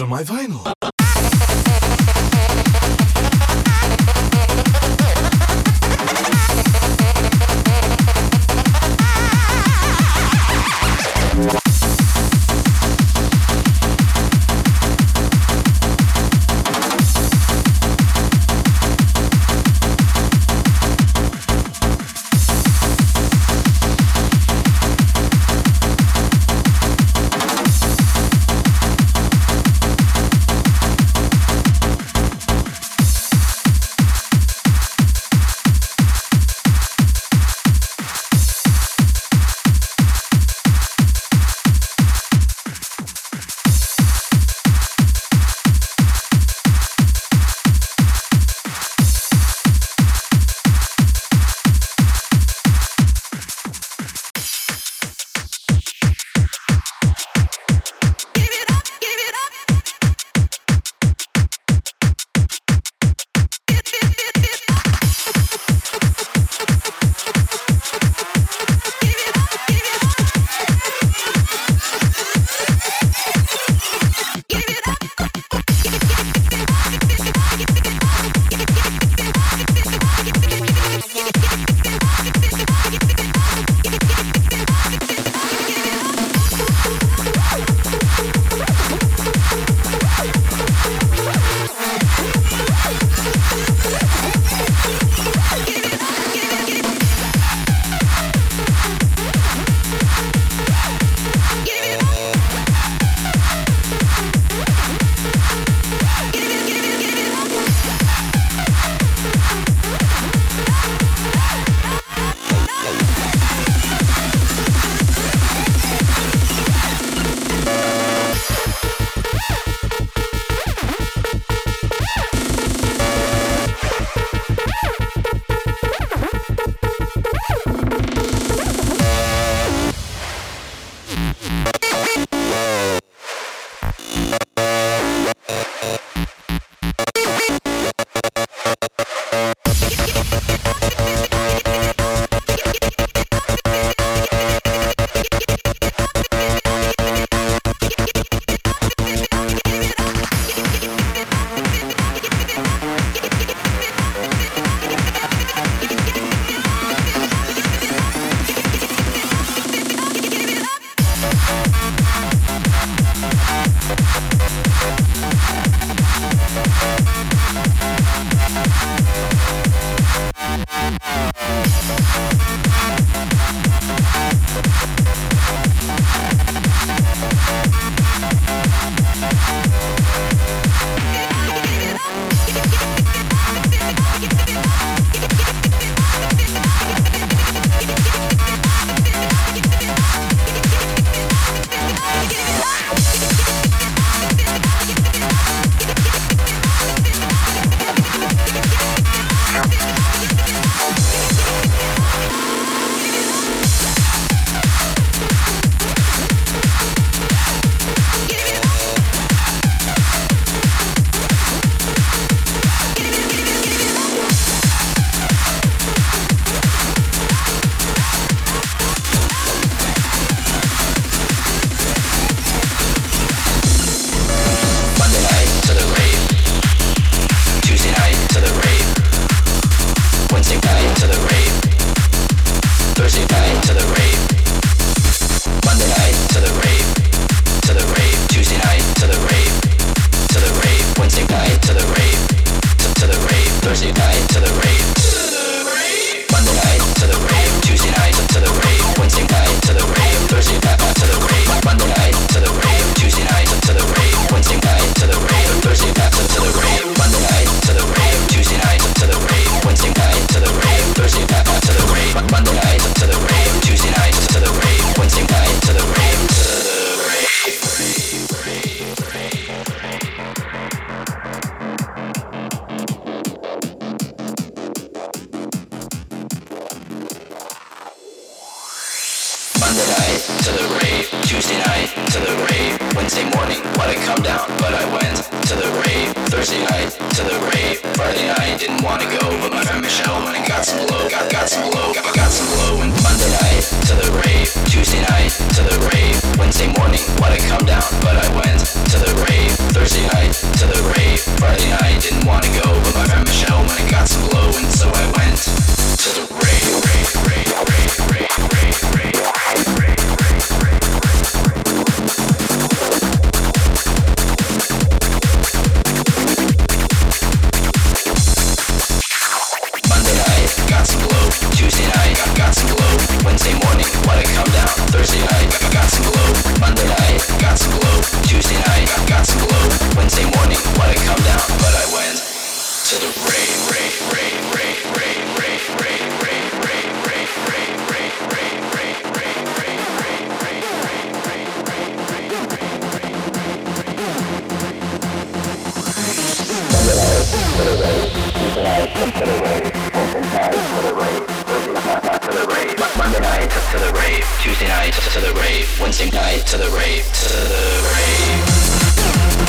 on my vinyl. night to the rave, to the rave.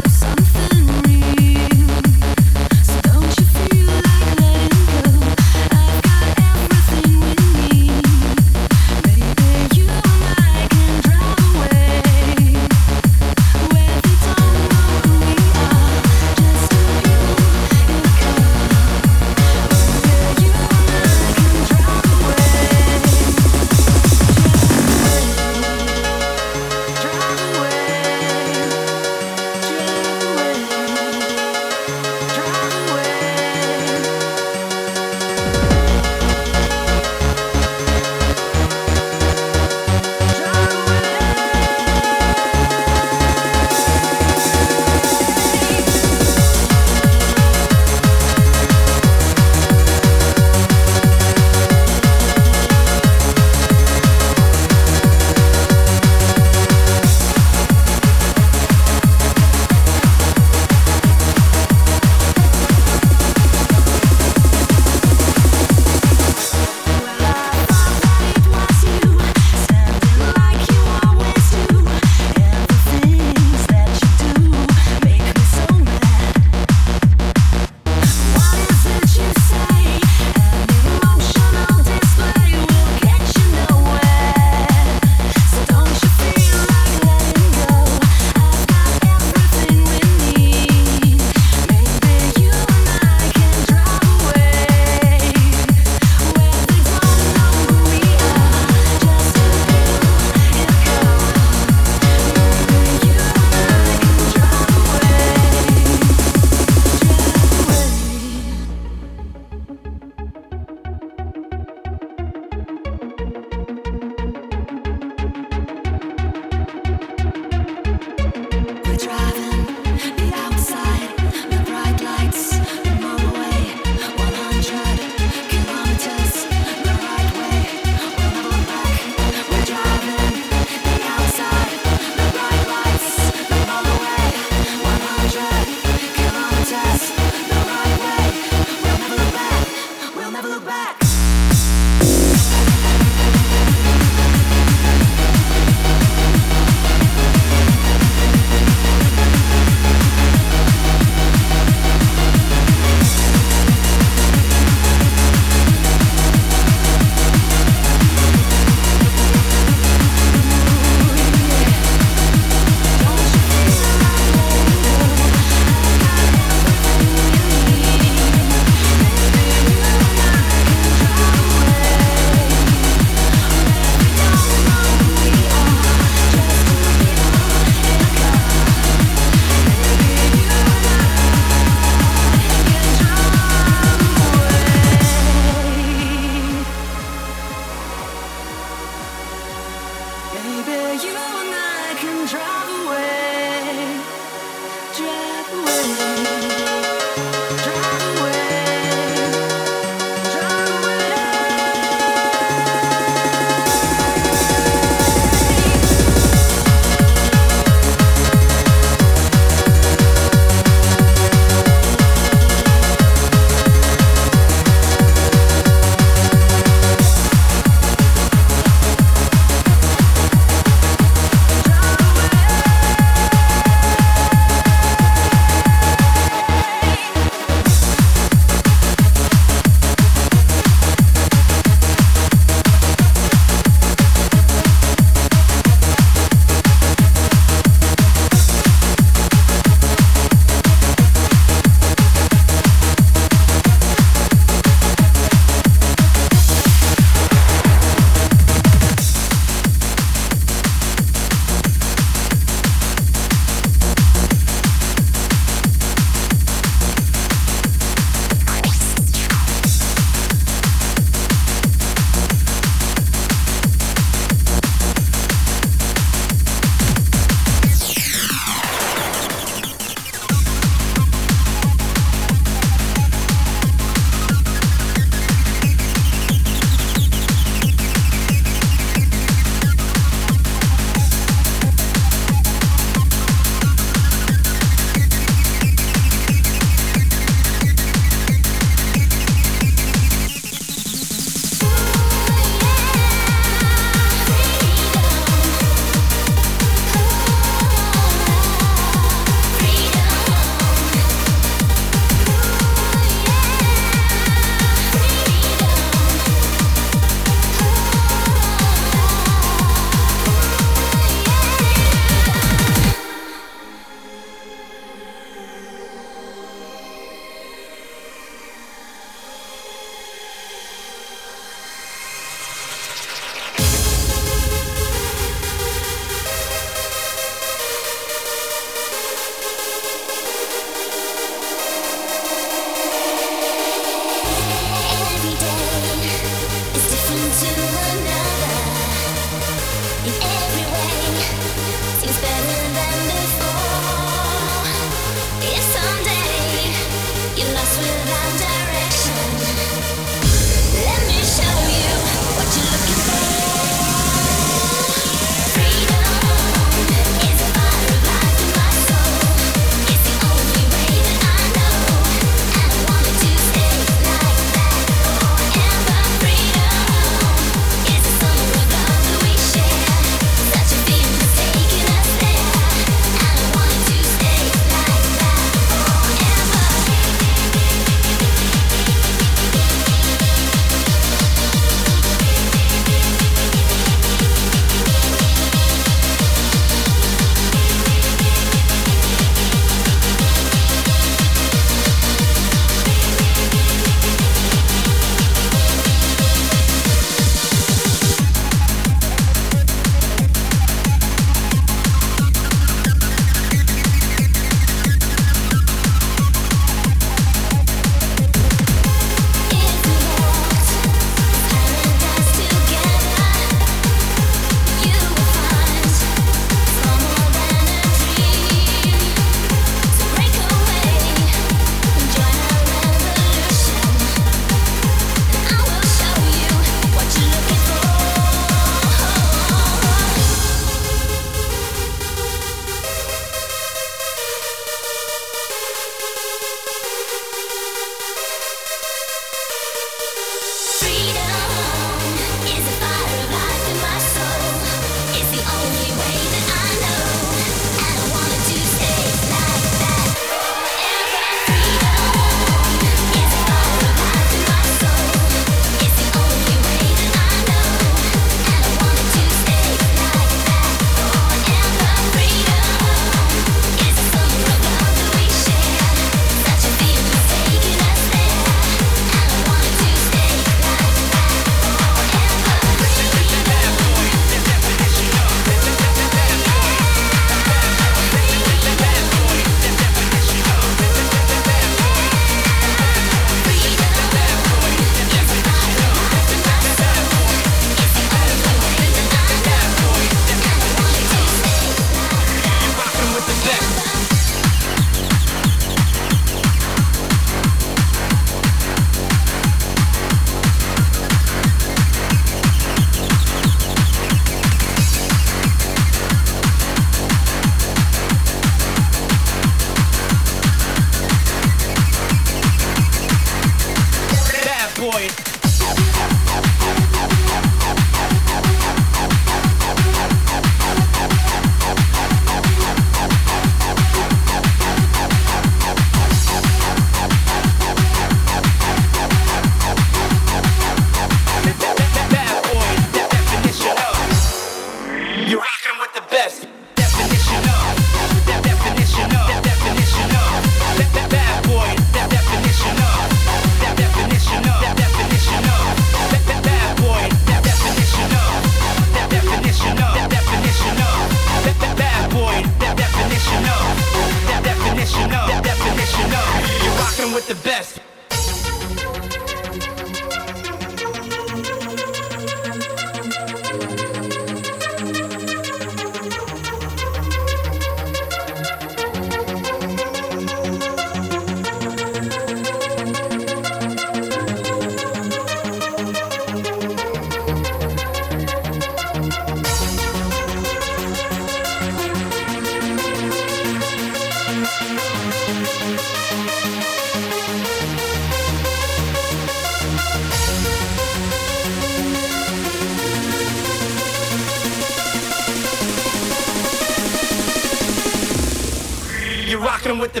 Now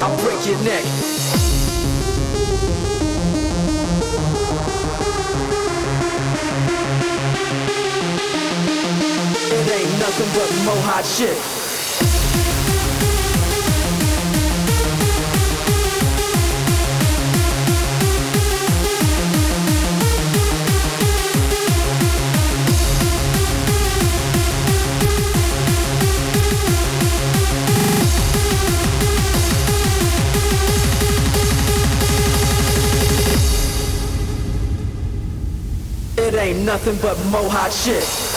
I'll break your neck. It ain't nothing but mo hot shit. ain't nothing but Mohawk shit.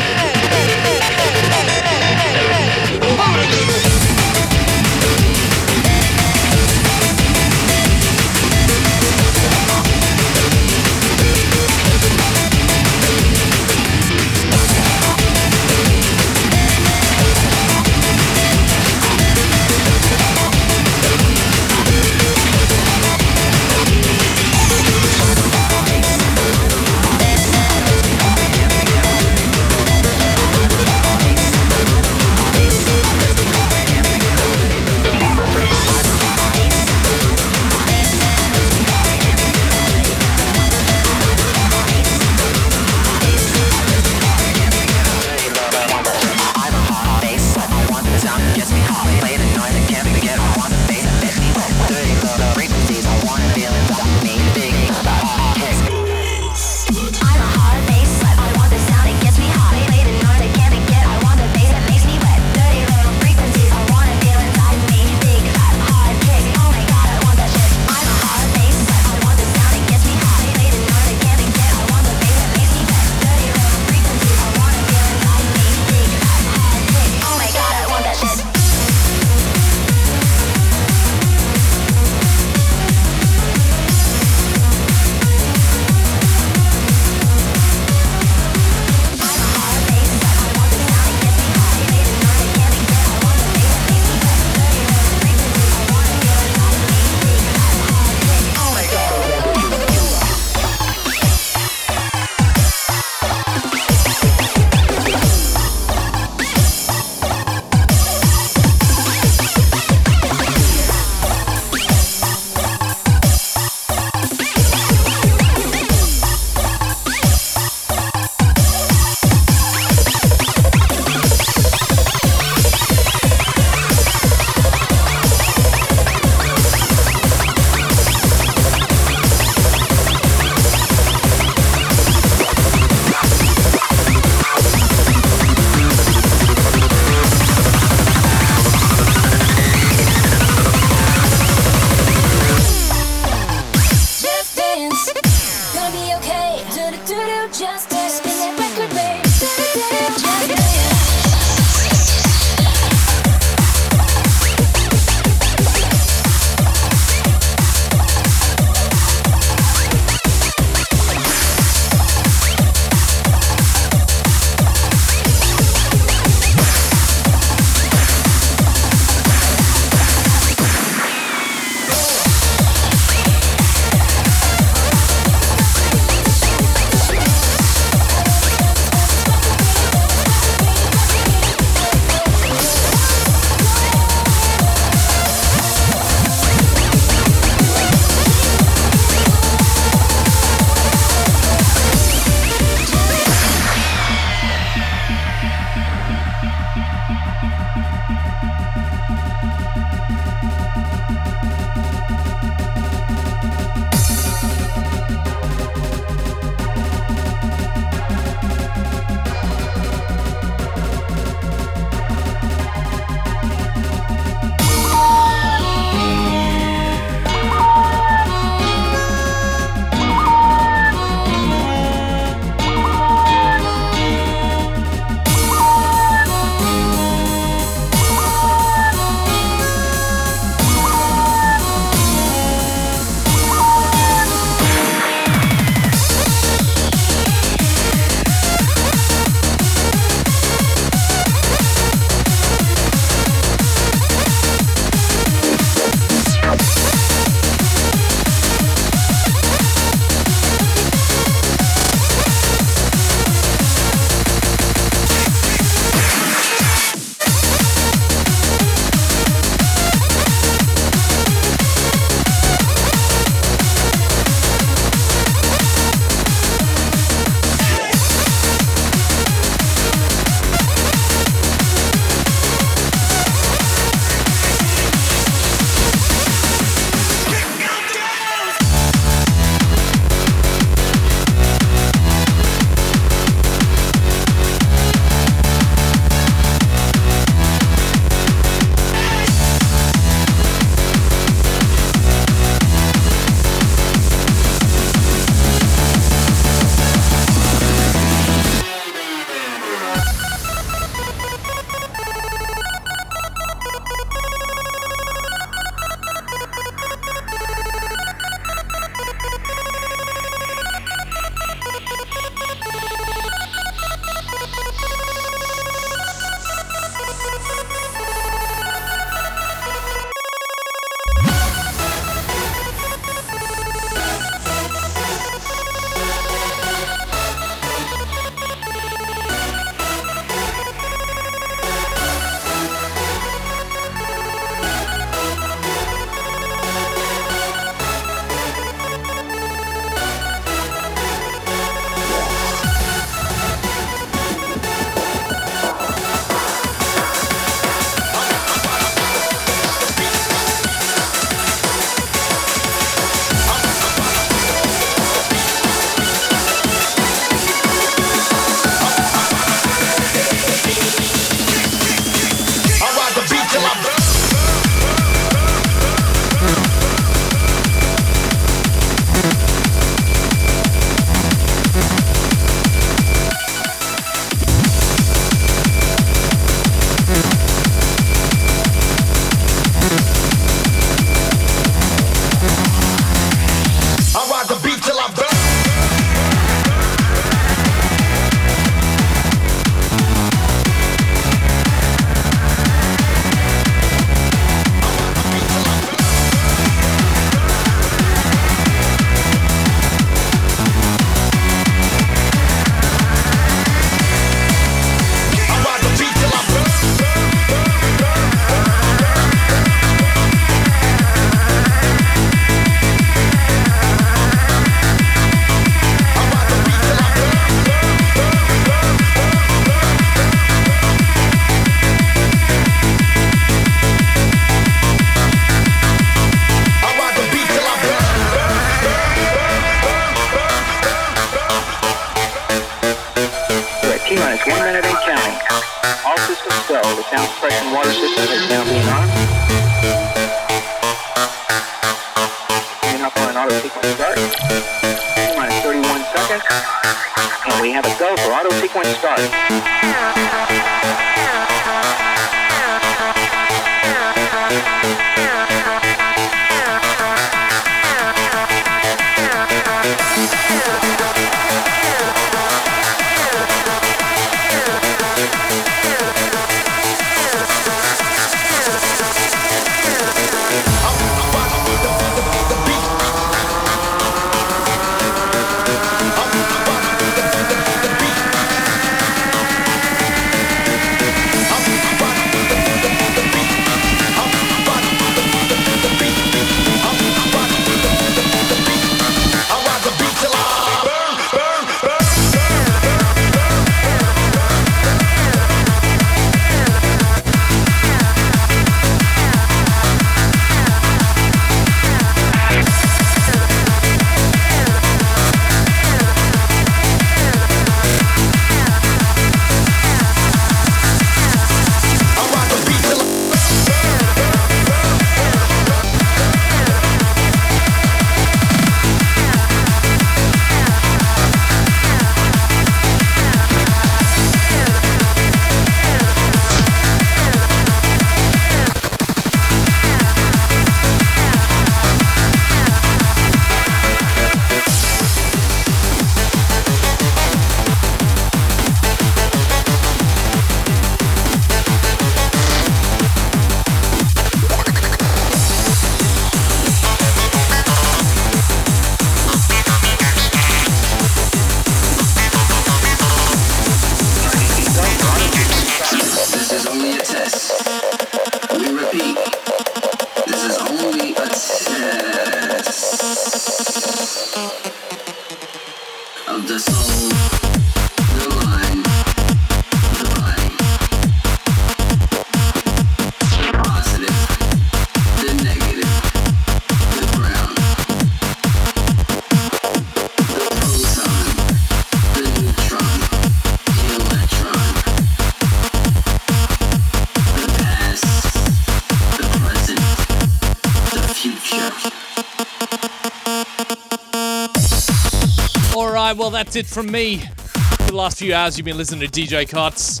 that's it from me. For the last few hours, you've been listening to DJ Cots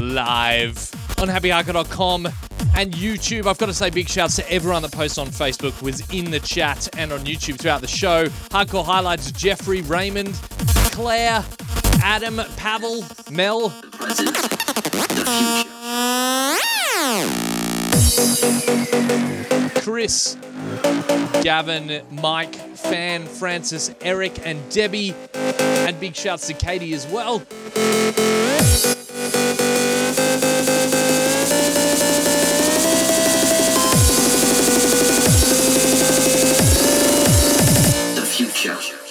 live on happyhardcore.com and YouTube. I've got to say big shouts to everyone that posts on Facebook, was in the chat and on YouTube throughout the show. Hardcore highlights Jeffrey, Raymond, Claire, Adam, Pavel, Mel. Chris, Gavin, Mike, Fan, Francis, Eric, and Debbie. And big shouts to Katie as well. The future.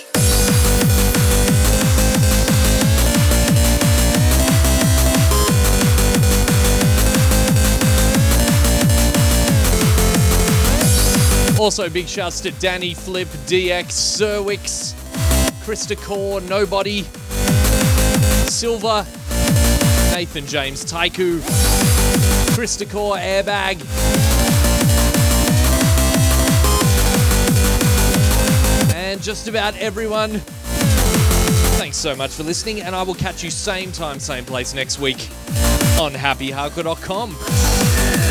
Also, big shouts to Danny, Flip, DX, Sirwix, Krista Core, Nobody, Silver, Nathan James, Taiku, Krista Core, Airbag. And just about everyone. Thanks so much for listening, and I will catch you same time, same place next week on happyhardcore.com.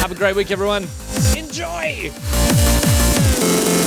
Have a great week, everyone. Enjoy! The